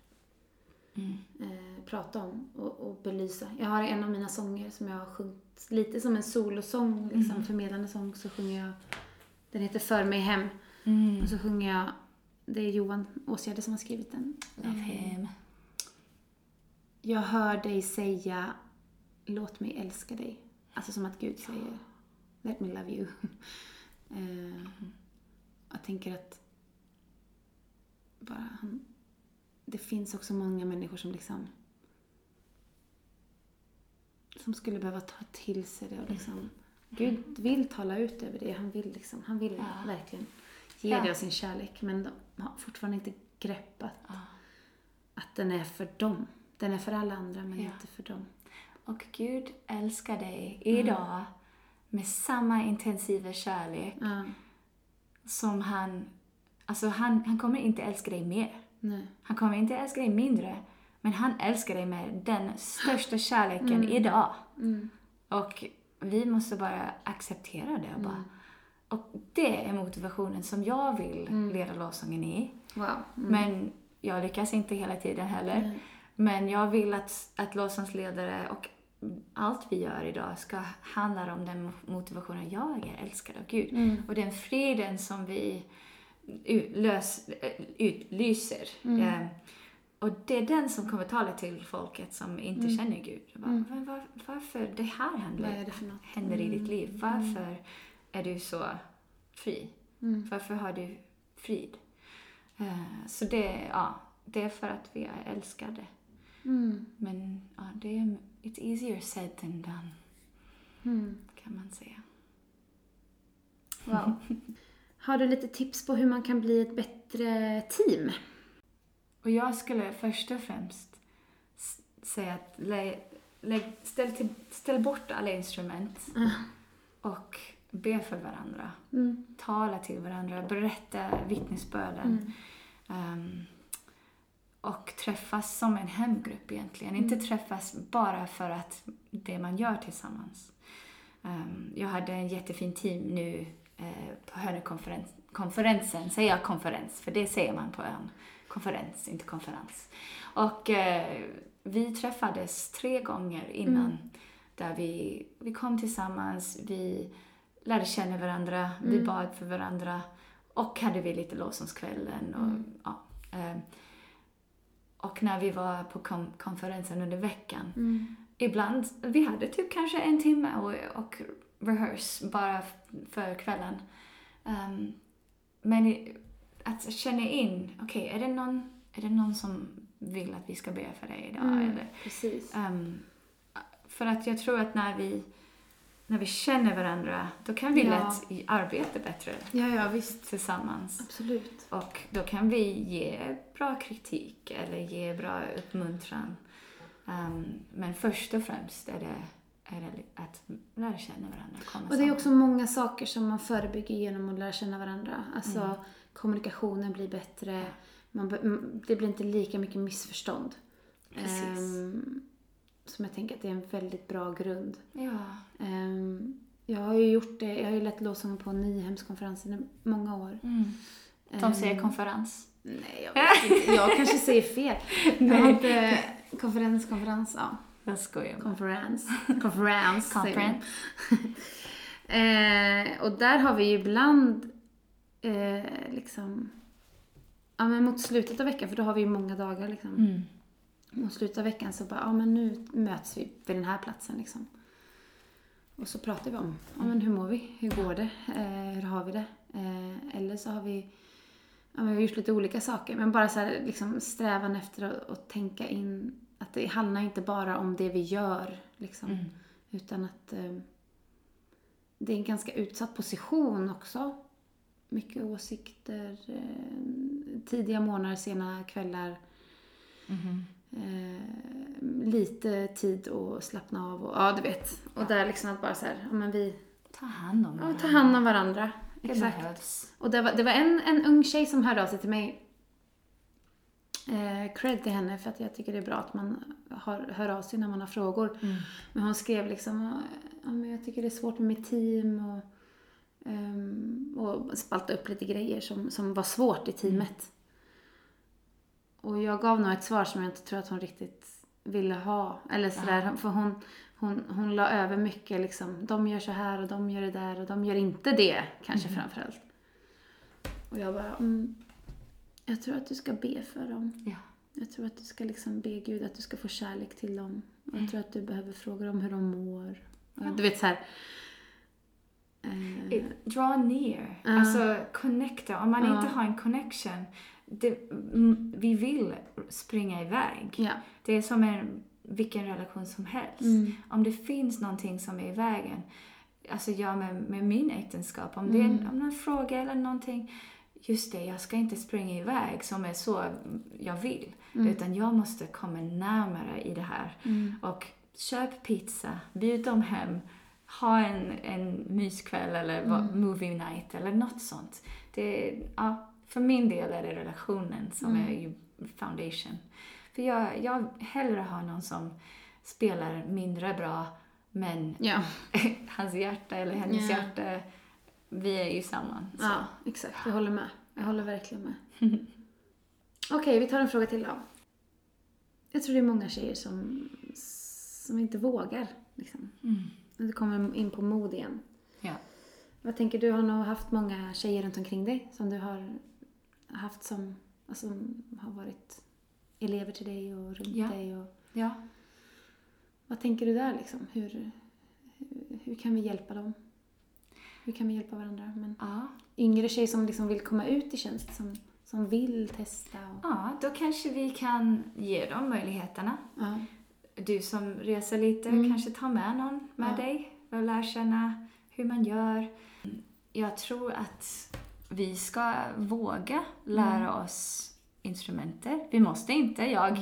Mm. eh, prata om och, och belysa. Jag har en av mina sånger som jag har sjungit lite som en solosång, liksom Mm. förmedlande sång, så sjunger jag, den heter För mig hem. Mm. Och så sjunger jag, det är Johan Åsgärde som har skrivit den. Love him. Jag hör dig säga, låt mig älska dig. Alltså som att Gud säger, let me love you. eh, jag tänker att bara han, det finns också många människor som liksom som skulle behöva ta till sig det och liksom Gud vill tala ut över det. Han vill liksom, han vill Ja. verkligen ge Ja. det av sin kärlek. Men de har fortfarande inte greppat Ja. att den är för dem. Den är för alla andra men Ja. inte för dem. Och Gud älskar dig idag med samma intensiva kärlek Ja, som han... Alltså han, han kommer inte älska dig mer. Nej. Han kommer inte älska dig mindre. Men han älskar dig med den största kärleken idag. Mm. Och vi måste bara acceptera det. och Bara. Och det är motivationen som jag vill leda lovsången i. Wow. Mm. Men jag lyckas inte hela tiden heller. Men jag vill att, att lovsångsledare och allt vi gör idag ska handla om den motivationen. Jag är älskad av Gud. Mm. Och den friden som vi utlös, utlyser. Mm. Eh, och det är den som kommer tala till folket som inte Mm. känner Gud. Bara, "Men var, varför det här händer, det händer i ditt liv? Varför är du så fri? Mm. Varför har du frid? Eh, så det, ja, det är för att vi är älskade. Mm. Men ja, det är, it's easier said than done, Mm. kan man säga. Wow. Har du lite tips på hur man kan bli ett bättre team? Och jag skulle först och främst säga att lä, lä, ställ, till, ställ bort alla instrument och be för varandra. Mm. Tala till varandra, berätta vittnesbörden. Mm. Ehm, och träffas som en hemgrupp egentligen. Inte träffas bara för att det man gör tillsammans. Ehm, jag hade en jättefin team nu på Hönökonferensen. Säger jag konferens? För det säger man på ön. Konferens, inte konferens. Och eh, vi träffades tre gånger innan. Där vi, vi kom tillsammans, vi lärde känna varandra, vi bad för varandra. Och hade vi lite lovsångskvällen. Och, ja, eh, och när vi var på konferensen under veckan Mm. ibland, vi hade typ kanske en timme och, och rehearse bara för kvällen. Um, men att känna in, okej, är, det någon, är det någon som vill att vi ska be för dig idag? Mm. Eller, Precis. Ehm, för att jag tror att när vi, när vi känner varandra, då kan vi Ja. lätt arbeta bättre Ja, ja, visst. tillsammans. Absolut. Och då kan vi ge bra kritik eller ge bra uppmuntran. Ehm, men först och främst är det att lära känna varandra. komma Och det är också många saker som man förebygger genom att lära känna varandra. Alltså Mm. kommunikationen blir bättre. Man, det blir inte lika mycket missförstånd. Precis. Som jag tänker att det är en väldigt bra grund. Ja. Ehm, jag har ju gjort det, jag har ju lett lovsången på Nyhemskonferensen i många år. Mm. De säger Ehm, konferens. Nej, jag vet inte. Jag kanske säger fel. Jag har inte... Konferens, konferens, ja. Jag skojar bara. Konferens. Konferens. Conference. Eh, och där har vi ju ibland eh, liksom... Ja, men mot slutet av veckan, för då har vi ju många dagar liksom. Mm. Mot slutet av veckan så bara, ja men nu möts vi vid den här platsen liksom. Och så pratar vi om, ja men hur mår vi? Hur går det? Eh, hur har vi det? Eh, eller så har vi, ja men vi har gjort lite olika saker. Men bara så här, liksom strävan efter att, att tänka in att det handlar inte bara om det vi gör liksom. Mm. Utan att eh, det är en ganska utsatt position också. Mycket åsikter, eh, tidiga morgnar, sena kvällar. Mhm. Eh, lite tid att slappna av och ja, du vet. Och där liksom att bara så här, ja men vi, Ta hand om ja ta hand om varandra. Exakt. Och det var, det var en, en ung tjej som hörde av sig till mig. Eh, cred till henne för att jag tycker det är bra att man har, hör av sig när man har frågor. Mm. Men hon skrev liksom, ja, men jag tycker det är svårt med mitt team och, ehm, och spalta upp lite grejer som, som var svårt i teamet. Och jag gav nog ett svar som jag inte tror att hon riktigt ville ha. Eller sådär, för hon, hon, hon la över mycket liksom, de gör så här och de gör det där och de gör inte det, kanske framförallt. Och jag bara, mm, jag tror att du ska be för dem. Ja. Jag tror att du ska liksom be Gud att du ska få kärlek till dem. Och jag tror att du behöver fråga dem hur de mår. Och Du vet så här. Eh, Draw near. Ja. Alltså connecta. Om man Ja. inte har en connection. Det, mm, vi vill springa iväg. ja. Det är som en, vilken relation som helst. Mm. Om det finns någonting som är i vägen. Alltså jag med, med min äktenskap. Om det är Mm. om någon fråga eller någonting. Just det, jag ska inte springa iväg som är så jag vill. Utan jag måste komma närmare i det här. Mm. Och köp pizza, bjud dem hem, ha en, en myskväll eller vad- movie night eller något sånt. Det, ja, för min del är det relationen som är ju foundation. För jag, jag hellre har någon som spelar mindre bra men Ja. hans hjärta eller hennes Ja. hjärta, vi är ju samman. Så. ja, exakt. Jag håller med. Jag håller verkligen med. Okej, vi tar en fråga till då. Jag tror det är många tjejer som, som inte vågar. Liksom. Mm. När det kommer in på mod igen. Ja. Vad tänker du? Har nog haft många tjejer runt omkring dig som du har haft som, alltså, har varit elever till dig och runt Ja. dig? Och, ja. vad tänker du där liksom? Hur, hur, hur kan vi hjälpa dem? Hur kan vi hjälpa varandra? Men ja. yngre tjejer som liksom vill komma ut i tjänst, som, som vill testa. Och, Ja, då kanske vi kan ge dem möjligheterna. ja. Du som reser lite, Mm. kanske ta med någon med Ja. dig och lär känna hur man gör. Jag tror att vi ska våga lära Mm. oss instrumenter. Vi måste inte. Jag,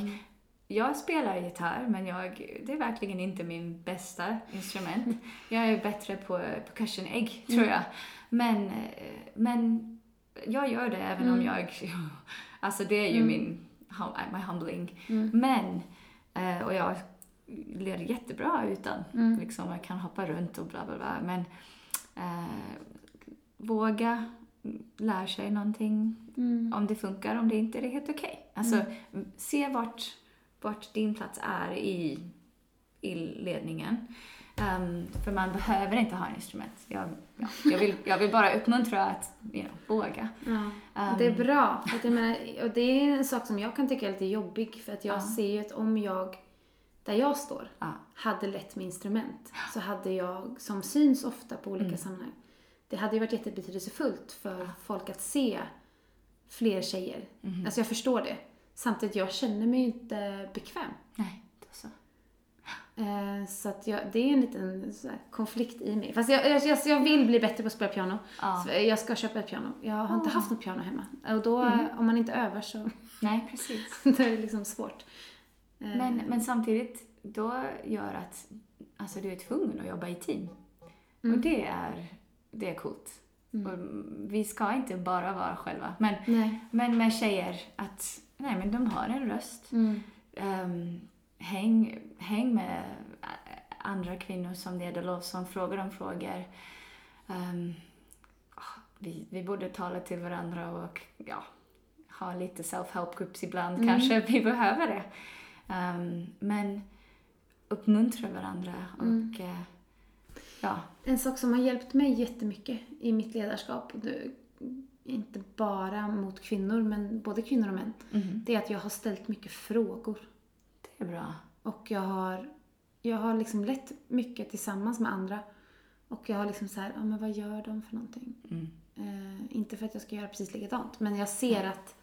jag spelar gitarr, men jag, det är verkligen inte min bästa instrument. Jag är bättre på percussion egg, tror jag. Men, eh, men jag gör det även om jag... Alltså det är ju min hum- my humbling. Men, eh, och jag ler jättebra utan. Liksom, jag kan hoppa runt och bla bla bla. Men eh, våga lära sig någonting. Mm. Om det funkar, om det inte, är helt okej. Alltså, se vart, vart din plats är i, i ledningen. Ehm, för man behöver inte ha en instrument. Jag, ja, jag, vill, jag vill bara uppmuntra att you know, våga. Ja, Ehm, det är bra. För att jag menar, och det är en sak som jag kan tycka är lite jobbig. För att jag Ja. ser ju att om jag där jag står, Ja. hade lätt med instrument så hade jag, som syns ofta på olika sammanhang, det hade ju varit jättebetydelsefullt för folk att se fler tjejer. Alltså jag förstår det. Samtidigt, jag känner mig inte bekväm. Nej, då så. Eh, så att jag, det är en liten konflikt i mig. Fast jag, jag, jag, vill bli bättre på att spela piano. Ja. Jag ska köpa ett piano. Jag har inte haft något piano hemma. Och då, Mm. om man inte övar så Nej, precis. då är det liksom svårt. Eh, Men, men samtidigt, då gör att alltså, du är tvungen att jobba i team. Mm. Och det är, det är coolt. Och vi ska inte bara vara själva. Men, Nej. men med tjejer, att nej, men de har en röst. Mm. Ehm, häng, häng med andra kvinnor som leder lovsång, fråga dem frågor. Ah, vi, vi borde tala till varandra och ja, ha lite self-help groups ibland. Kanske vi behöver det. Ehm, men uppmuntra varandra och eh, ja, En sak som har hjälpt mig jättemycket i mitt ledarskap, inte bara mot kvinnor, men både kvinnor och män, det är att jag har ställt mycket frågor. det är bra. Och jag har, jag har liksom lett mycket tillsammans med andra. Och jag har liksom så här, ja men vad gör de för någonting? Mm. Eh, inte för att jag ska göra precis likadant, men jag ser att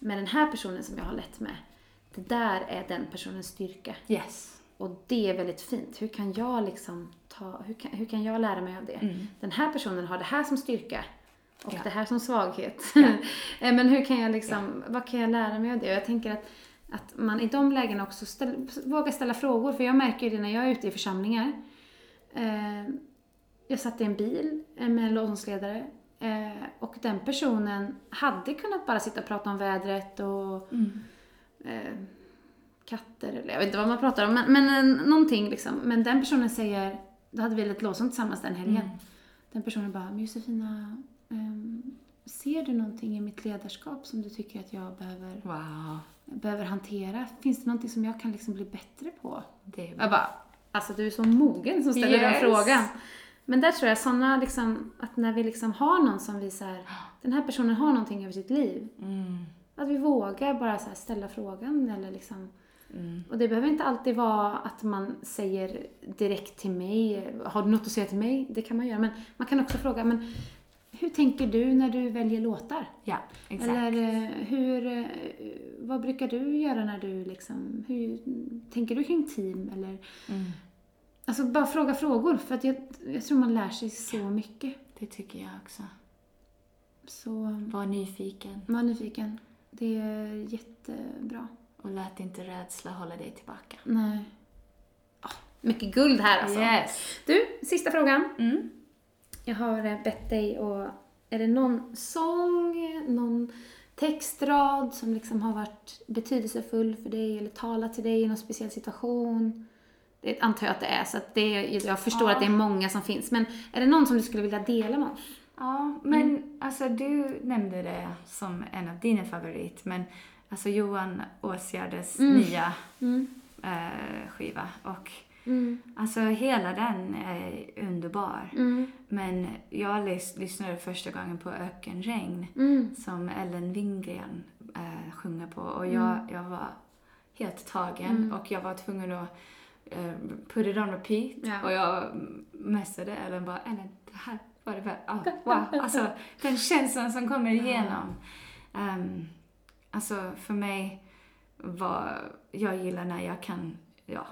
med den här personen som jag har lett med, det där är den personens styrka. Yes. Och det är väldigt fint. Hur kan jag liksom ta, hur kan, hur kan jag lära mig av det? Mm. Den här personen har det här som styrka och Ja. det här som svaghet. Eh, Men hur kan jag liksom, vad kan jag lära mig av det? Och jag tänker att, att man i de lägena också ställ, vågar ställa frågor. För jag märker ju det när jag är ute i församlingar. Eh, jag satt i en bil eh, med en lovsångsledare eh, och den personen hade kunnat bara sitta och prata om vädret och Mm. eh, katter eller jag vet inte vad man pratar om. Men, men eh, någonting liksom. Men den personen säger, då hade vi lite lovsång tillsammans den helgen. Mm. Den personen bara, men Josefina, ehm, ser du någonting i mitt ledarskap som du tycker att jag behöver, Wow. behöver hantera? Finns det någonting som jag kan liksom bli bättre på? Det är Jag bara, alltså du är så mogen som ställer Yes. den frågan. Men där tror jag sådana liksom, att när vi liksom har någon som vi så här, den här personen har någonting över sitt liv. Mm. Att vi vågar bara så ställa frågan eller liksom Mm. och det behöver inte alltid vara att man säger direkt till mig, har du något att säga till mig? Det kan man göra, men man kan också fråga, men hur tänker du när du väljer låtar? Ja, exakt. Eller eh, hur, eh, vad brukar du göra när du liksom, hur tänker du kring team? Eller, Mm. alltså bara fråga frågor, för att jag, jag tror man lär sig så mycket. Det tycker jag också. Så Var nyfiken var nyfiken. Det är jättebra. och lät inte rädsla hålla dig tillbaka. Nej. Ah, mycket guld här alltså. Yes. Du, sista frågan. Mm. Jag har eh, bett dig och är det någon sång, någon textrad som liksom har varit betydelsefull för dig eller talat till dig i någon speciell situation? Det antar jag att det är, så att det, jag förstår Ja. att det är många som finns. Men är det någon som du skulle vilja dela med oss? Ja, men alltså du nämnde det som en av dina favorit, men alltså Johan Åsgärdes nya Mm. eh, skiva och Mm. alltså hela den är underbar. Mm. Men jag lys- lyssnade första gången på Ökenregn Mm. som Ellen Wingren eh, sjunger på och jag, jag var helt tagen Mm. och jag var tvungen att eh, put it on repeat Ja. och jag messade Ellen bara Ellen, det här var det väl, ah, wow, alltså den känslan som kommer igenom. Um, alltså för mig var, jag gillar när jag kan, ja, mm,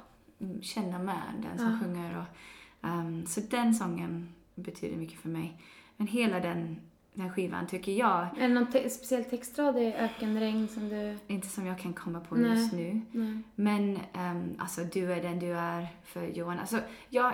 känna med den som Ja. sjunger och ehm, så den sången betyder mycket för mig. Men hela den, den skivan tycker jag, Är det någon te- speciell textrad i Ökenregn som du... inte som jag kan komma på Nej. just nu, Nej. men um, alltså du är den du är för Johan. Alltså jag,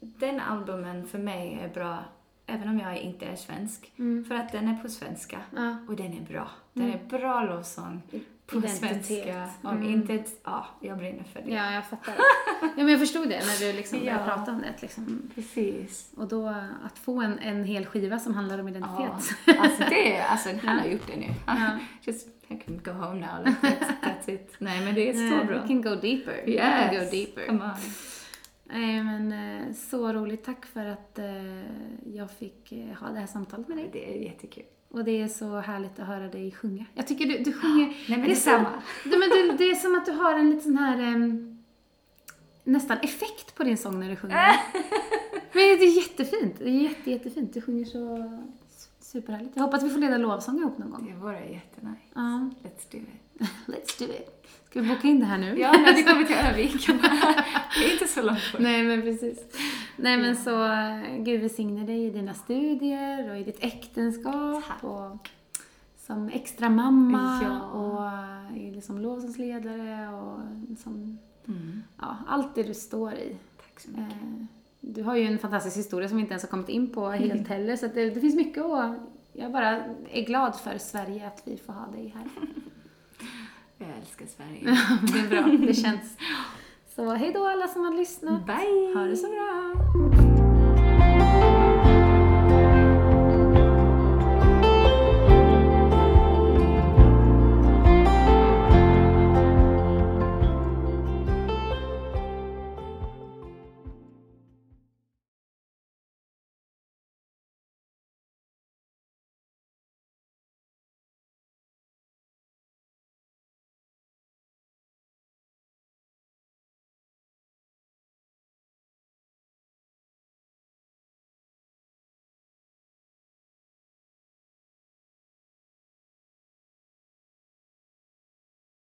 den albumen för mig är bra även om jag inte är svensk. Mm. För att den är på svenska Ja. och den är bra. Den är bra lovsång på Identitet. svenska. Om Mm. inte, ja, jag brinner för det. Ja, jag fattar. Ja, men jag förstod det när du liksom började Ja. prata om det. Liksom. Precis. Och då att få en, en hel skiva som handlar om Ja, identitet. alltså det, alltså han har gjort det nu. Ja. Just, I can go home now, like, that's, that's it. Nej men det är så bra. We can go deeper. We Yes. can go deeper. Come on. Nej, men eh, så roligt. Tack för att eh, jag fick eh, ha det här samtalet med dig. Det är jättekul. Och det är så härligt att höra dig sjunga. Jag tycker du, du sjunger... Nej men det är detsamma. Så, Nej, men du, det är som att du har en liten sån här... em, nästan effekt på din sång när du sjunger. Men det är jättefint. Det är jätte, jättefint. Du sjunger så superhärligt. Jag hoppas vi får leda lovsång ihop någon gång. Det vore jättenice. Ja. Let's do it. Let's do it. Ska vi boka in det här nu? Ja, när vi kommer till Örnsköldsvik. Det är inte så långt bort. Nej, men precis. Nej, men så eh, Gud välsigne dig i dina studier och i ditt äktenskap Tack. och som extra mamma Ja. och eh, liksom lovsångsledare och som, Mm. ja, allt det du står i. Tack så mycket. Eh, Du har ju en fantastisk historia som vi inte ens har kommit in på helt heller, så det, det finns mycket att... Jag bara är glad för Sverige att vi får ha dig här. Jag älskar Sverige. det är bra, det känns. Så hej då alla som har lyssnat. Bye! Ha det så bra!